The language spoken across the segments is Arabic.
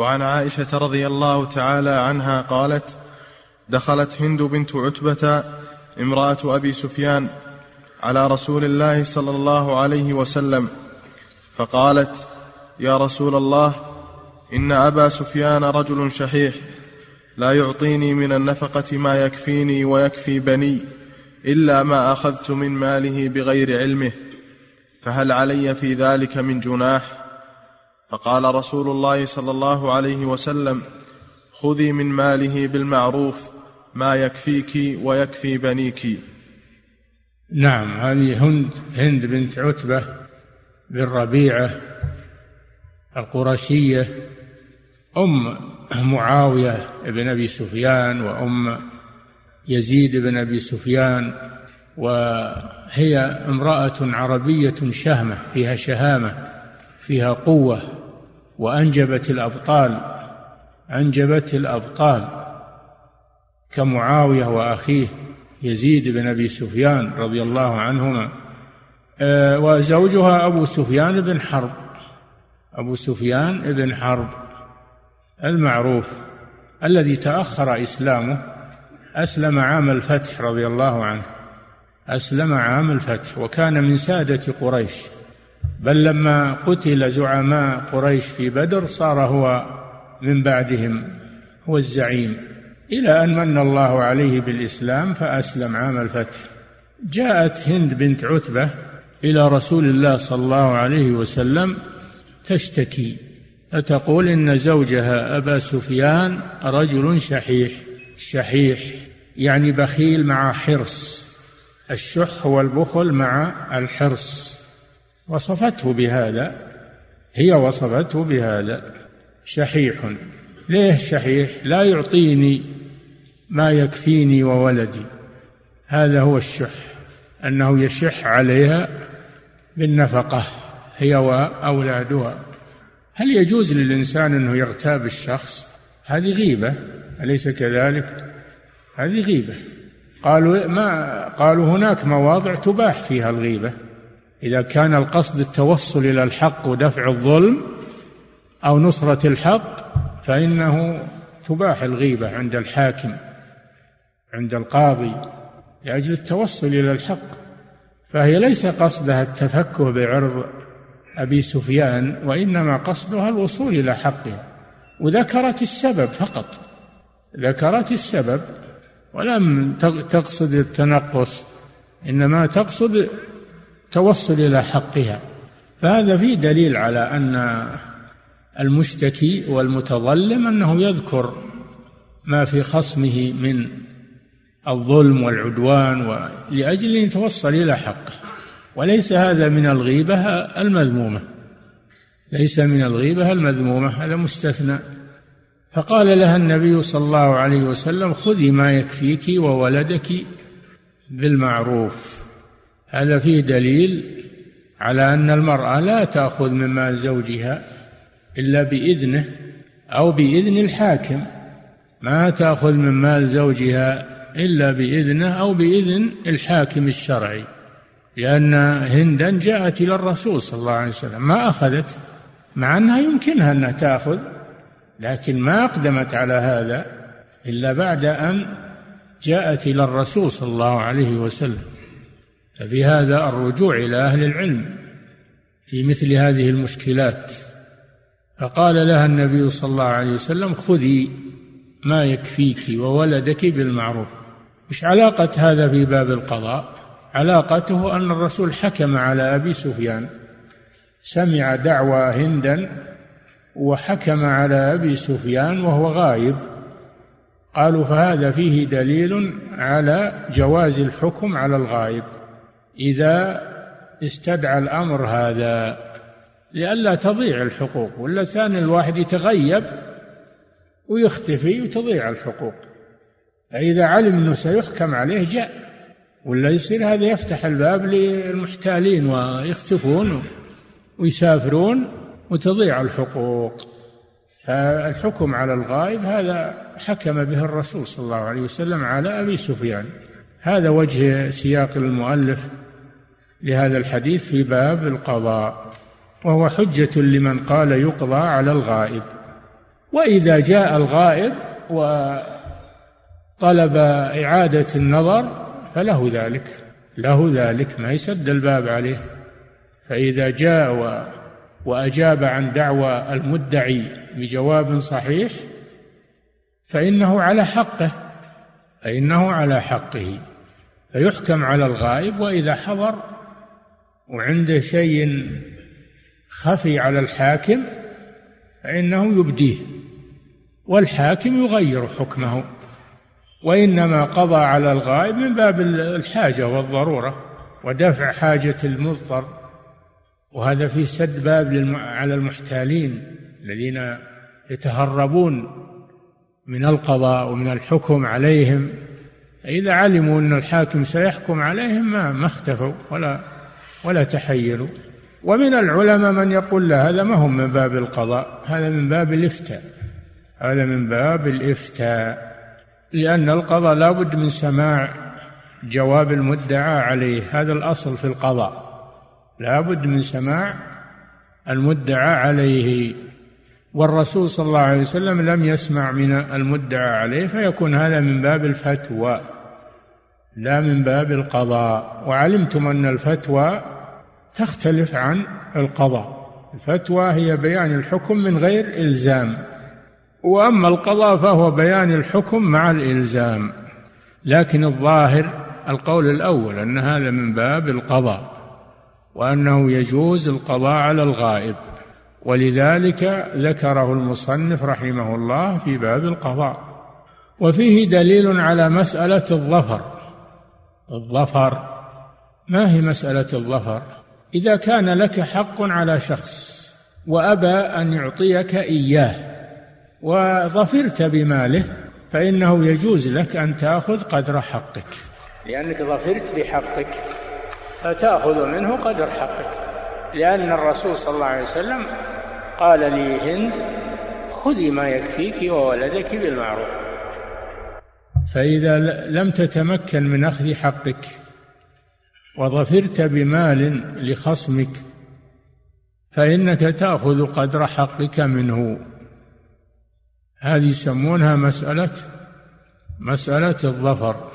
وعن عائشة رضي الله تعالى عنها قالت دخلت هند بنت عتبة امرأة أبي سفيان على رسول الله صلى الله عليه وسلم فقالت يا رسول الله إن أبا سفيان رجل شحيح لا يعطيني من النفقة ما يكفيني ويكفي بني إلا ما أخذت من ماله بغير علمه فهل علي في ذلك من جناح؟ فقال رسول الله صلى الله عليه وسلم خذي من ماله بالمعروف ما يكفيك ويكفي بنيك. نعم هذه هند هند بنت عتبة بن ربيعة القرشية أم معاوية بن أبي سفيان وأم يزيد بن أبي سفيان وهي امرأة عربية شهمة فيها شهامة فيها قوة. وأنجبت الأبطال أنجبت الأبطال. كمعاوية وأخيه يزيد بن أبي سفيان رضي الله عنهما. آه، وزوجها أبو سفيان بن حرب. أبو سفيان بن حرب المعروف الذي تأخر إسلامه أسلم عام الفتح رضي الله عنه. أسلم عام الفتح وكان من سادة قريش. بل لما قتل زعماء قريش في بدر صار هو من بعدهم هو الزعيم. إلى أن من الله عليه بالإسلام فأسلم عام الفتح. جاءت هند بنت عتبة إلى رسول الله صلى الله عليه وسلم تشتكي فتقول إن زوجها أبا سفيان رجل شحيح. شحيح يعني بخيل مع حرص الشح والبخل مع الحرص. وصفته بهذا هي وصفته بهذا. شحيح. ليه شحيح؟ لا يعطيني ما يكفيني وولدي. هذا هو الشح أنه يشح عليها بالنفقة هي وأولادها. هل يجوز للإنسان أنه يغتاب الشخص؟ هذه غيبة أليس كذلك؟ هذه غيبة. قالوا ما قالوا هناك مواضع تباح فيها الغيبة. إذا كان القصد التوصل إلى الحق ودفع الظلم أو نصرة الحق فإنه تباح الغيبة عند الحاكم عند القاضي لأجل التوصل إلى الحق. فهي ليس قصدها التفكه بعرض أبي سفيان وإنما قصدها الوصول إلى حقها وذكرت السبب فقط ذكرت السبب ولم تقصد التنقص إنما تقصد التوصل إلى حقها. فهذا فيه دليل على أن المشتكي والمتظلم أنه يذكر ما في خصمه من الظلم والعدوان لأجل أن يتوصل إلى حقه. وليس هذا من الغيبة المذمومة. ليس من الغيبة المذمومة هذا مستثنى. فقال لها النبي صلى الله عليه وسلم خذي ما يكفيك وولدك بالمعروف. هذا فيه دليل على أن المرأة لا تأخذ من مال زوجها إلا بإذنه أو بإذن الحاكم ما تأخذ من مال زوجها إلا بإذنه أو بإذن الحاكم الشرعي لأن هندا جاءت إلى الرسول صلى الله عليه وسلم ما أخذت مع أنها يمكنها أنها تأخذ لكن ما أقدمت على هذا إلا بعد أن جاءت إلى الرسول صلى الله عليه وسلم. ففي هذا الرجوع إلى أهل العلم في مثل هذه المشكلات. فقال لها النبي صلى الله عليه وسلم خذي ما يكفيك وولدك بالمعروف. مش علاقة هذا في باب القضاء علاقته أن الرسول حكم على أبي سفيان. سمع دعوى هندا وحكم على أبي سفيان وهو غايب. قالوا فهذا فيه دليل على جواز الحكم على الغائب إذا استدعى الأمر هذا لئلا تضيع الحقوق ولا كان الواحد يتغيب ويختفي وتضيع الحقوق. فإذا علم أنه سيحكم عليه جاء ولا يصير هذا يفتح الباب للمحتالين ويختفون ويسافرون وتضيع الحقوق. فالحكم على الغائب هذا حكم به الرسول صلى الله عليه وسلم على أبي سفيان. هذا وجه سياق المؤلف لهذا الحديث في باب القضاء وهو حجة لمن قال يقضى على الغائب. وإذا جاء الغائب وطلب إعادة النظر فله ذلك له ذلك ما يسد الباب عليه. فإذا جاء وأجاب عن دعوى المدعي بجواب صحيح فإنه على حقه فإنه على حقه. فيحكم على الغائب وإذا حضر وعنده شيء خفي على الحاكم فإنه يبديه والحاكم يغير حكمه وإنما قضى على الغائب من باب الحاجة والضرورة ودفع حاجة المضطر وهذا في سد باب على المحتالين الذين يتهربون من القضاء ومن الحكم عليهم إذا علموا أن الحاكم سيحكم عليهم ما ما اختفوا ولا ولا تحيلوا. ومن العلماء من يقول لا هذا ما هو من باب القضاء هذا من باب الإفتاء. هذا من باب الإفتاء لأن القضاء لا بد من سماع جواب المدعى عليه هذا الأصل في القضاء. لا بد من سماع المدعى عليه. والرسول صلى الله عليه وسلم لم يسمع من المدعى عليه فيكون هذا من باب الفتوى. لا من باب القضاء. وعلمتم أن الفتوى تختلف عن القضاء. الفتوى هي بيان الحكم من غير إلزام. وأما القضاء فهو بيان الحكم مع الإلزام. لكن الظاهر القول الأول أن هذا من باب القضاء وأنه يجوز القضاء على الغائب. ولذلك ذكره المصنف رحمه الله في باب القضاء. وفيه دليل على مسألة الظفر. الظفر. ما هي مسألة الظفر؟ إذا كان لك حق على شخص وأبى أن يعطيك إياه وظفرت بماله فإنه يجوز لك أن تأخذ قدر حقك. لأنك ظفرت بحقك فتأخذ منه قدر حقك. لأن الرسول صلى الله عليه وسلم قال لي هند خذي ما يكفيك وولدك بالمعروف. فإذا لم تتمكن من أخذ حقك وظفرت بمال لخصمك فإنك تأخذ قدر حقك منه. هذه يسمونها مسألة مسألة الظفر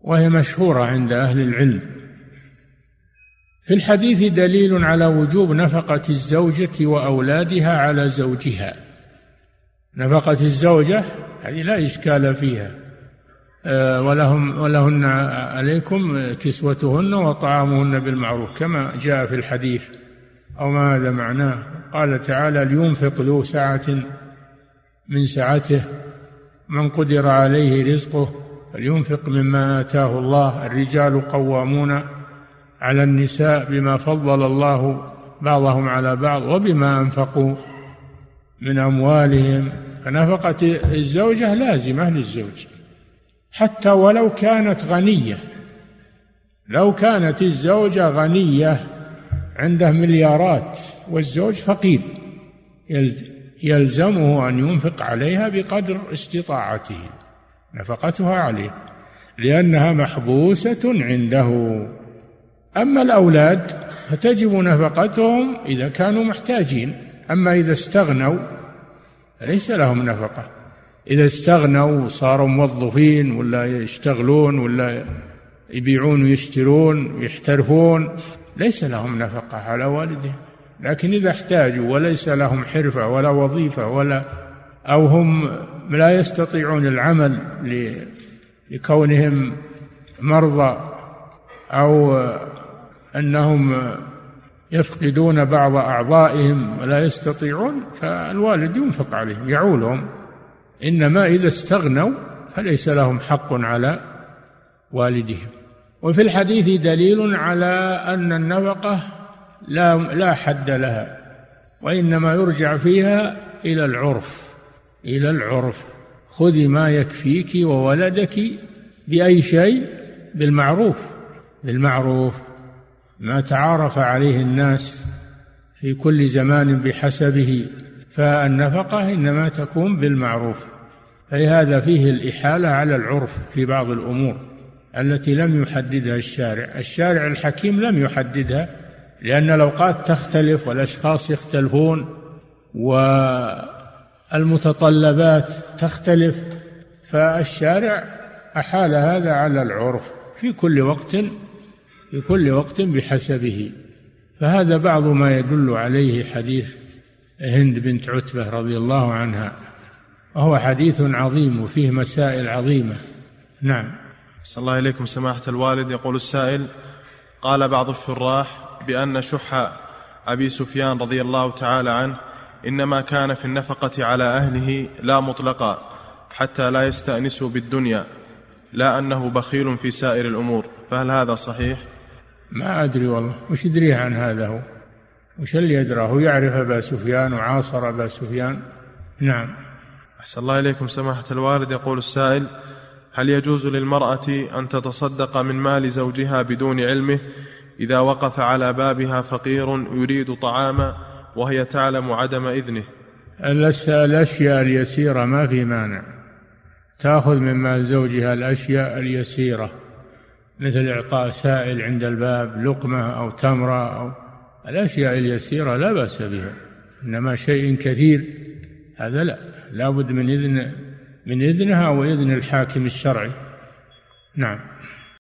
وهي مشهورة عند أهل العلم. في الحديث دليل على وجوب نفقة الزوجة وأولادها على زوجها. نفقة الزوجة هذه لا إشكال فيها. آه، ولهم ولهن عليكم كسوتهن وطعامهن بالمعروف كما جاء في الحديث. أو ما هذا معناه قال تعالى لينفق ذو سعة من سعته من قدر عليه رزقه فلينفق مما آتاه الله. الرجال قوامون على النساء بما فضل الله بعضهم على بعض وبما أنفقوا من أموالهم. فنفقة الزوجة لازمة للزوج. حتى ولو كانت غنية لو كانت الزوجة غنية عنده مليارات والزوج فقير يلزمه أن ينفق عليها بقدر استطاعته. نفقتها عليه لأنها محبوسة عنده. أما الأولاد فتجب نفقتهم إذا كانوا محتاجين أما إذا استغنوا ليس لهم نفقة. إذا استغنوا صاروا موظفين ولا يشتغلون ولا يبيعون ويشترون ويحترفون ليس لهم نفقة على والدهم. لكن إذا احتاجوا وليس لهم حرفة ولا وظيفة ولا أو هم لا يستطيعون العمل لكونهم مرضى أو أنهم يفقدون بعض أعضائهم ولا يستطيعون فالوالد ينفق عليهم يعولهم. إنما إذا استغنوا فليس لهم حق على والدهم. وفي الحديث دليل على أن النفقة لا لا حد لها وإنما يرجع فيها إلى العرف إلى العرف. خذي ما يكفيك وولدك بأي شيء؟ بالمعروف. بالمعروف. ما تعارف عليه الناس في كل زمان بحسبه فالنفقة إنما تكون بالمعروف. فهذا فيه الإحالة على العرف في بعض الأمور التي لم يحددها الشارع. الشارع الحكيم لم يحددها لأن الأوقات تختلف والأشخاص يختلفون المتطلبات تختلف فالشارع أحال هذا على العرف في كل وقت في كل وقت بحسبه. فهذا بعض ما يدل عليه حديث هند بنت عتبة رضي الله عنها. وهو حديث عظيم وفيه مسائل عظيمة. نعم. صلى الله إليكم سماحة الوالد. يقول السائل قال بعض الشراح بأن شح أبي سفيان رضي الله تعالى عنه إنما كان في النفقة على أهله لا مطلقا حتى لا يستأنسوا بالدنيا لا أنه بخيل في سائر الأمور. فهل هذا صحيح؟ ما أدري والله. وش يدريه عن هذا هو؟ وش اللي يدراه؟ يعرف أبا سفيان وعاصر أبا سفيان. نعم. أحسن الله إليكم سماحة الوالد. يقول السائل هل يجوز للمرأة أن تتصدق من مال زوجها بدون علمه؟ إذا وقف على بابها فقير يريد طعاما وهي تعلم عدم إذنه. الأشياء اليسيرة ما في مانع. تأخذ من مال زوجها الأشياء اليسيرة. مثل إعطاء سائل عند الباب لقمة أو تمرة أو الأشياء اليسيرة لا بأس بها إنما شيء كثير هذا لا لابد من إذن من إذنها وإذن الحاكم الشرعي. نعم.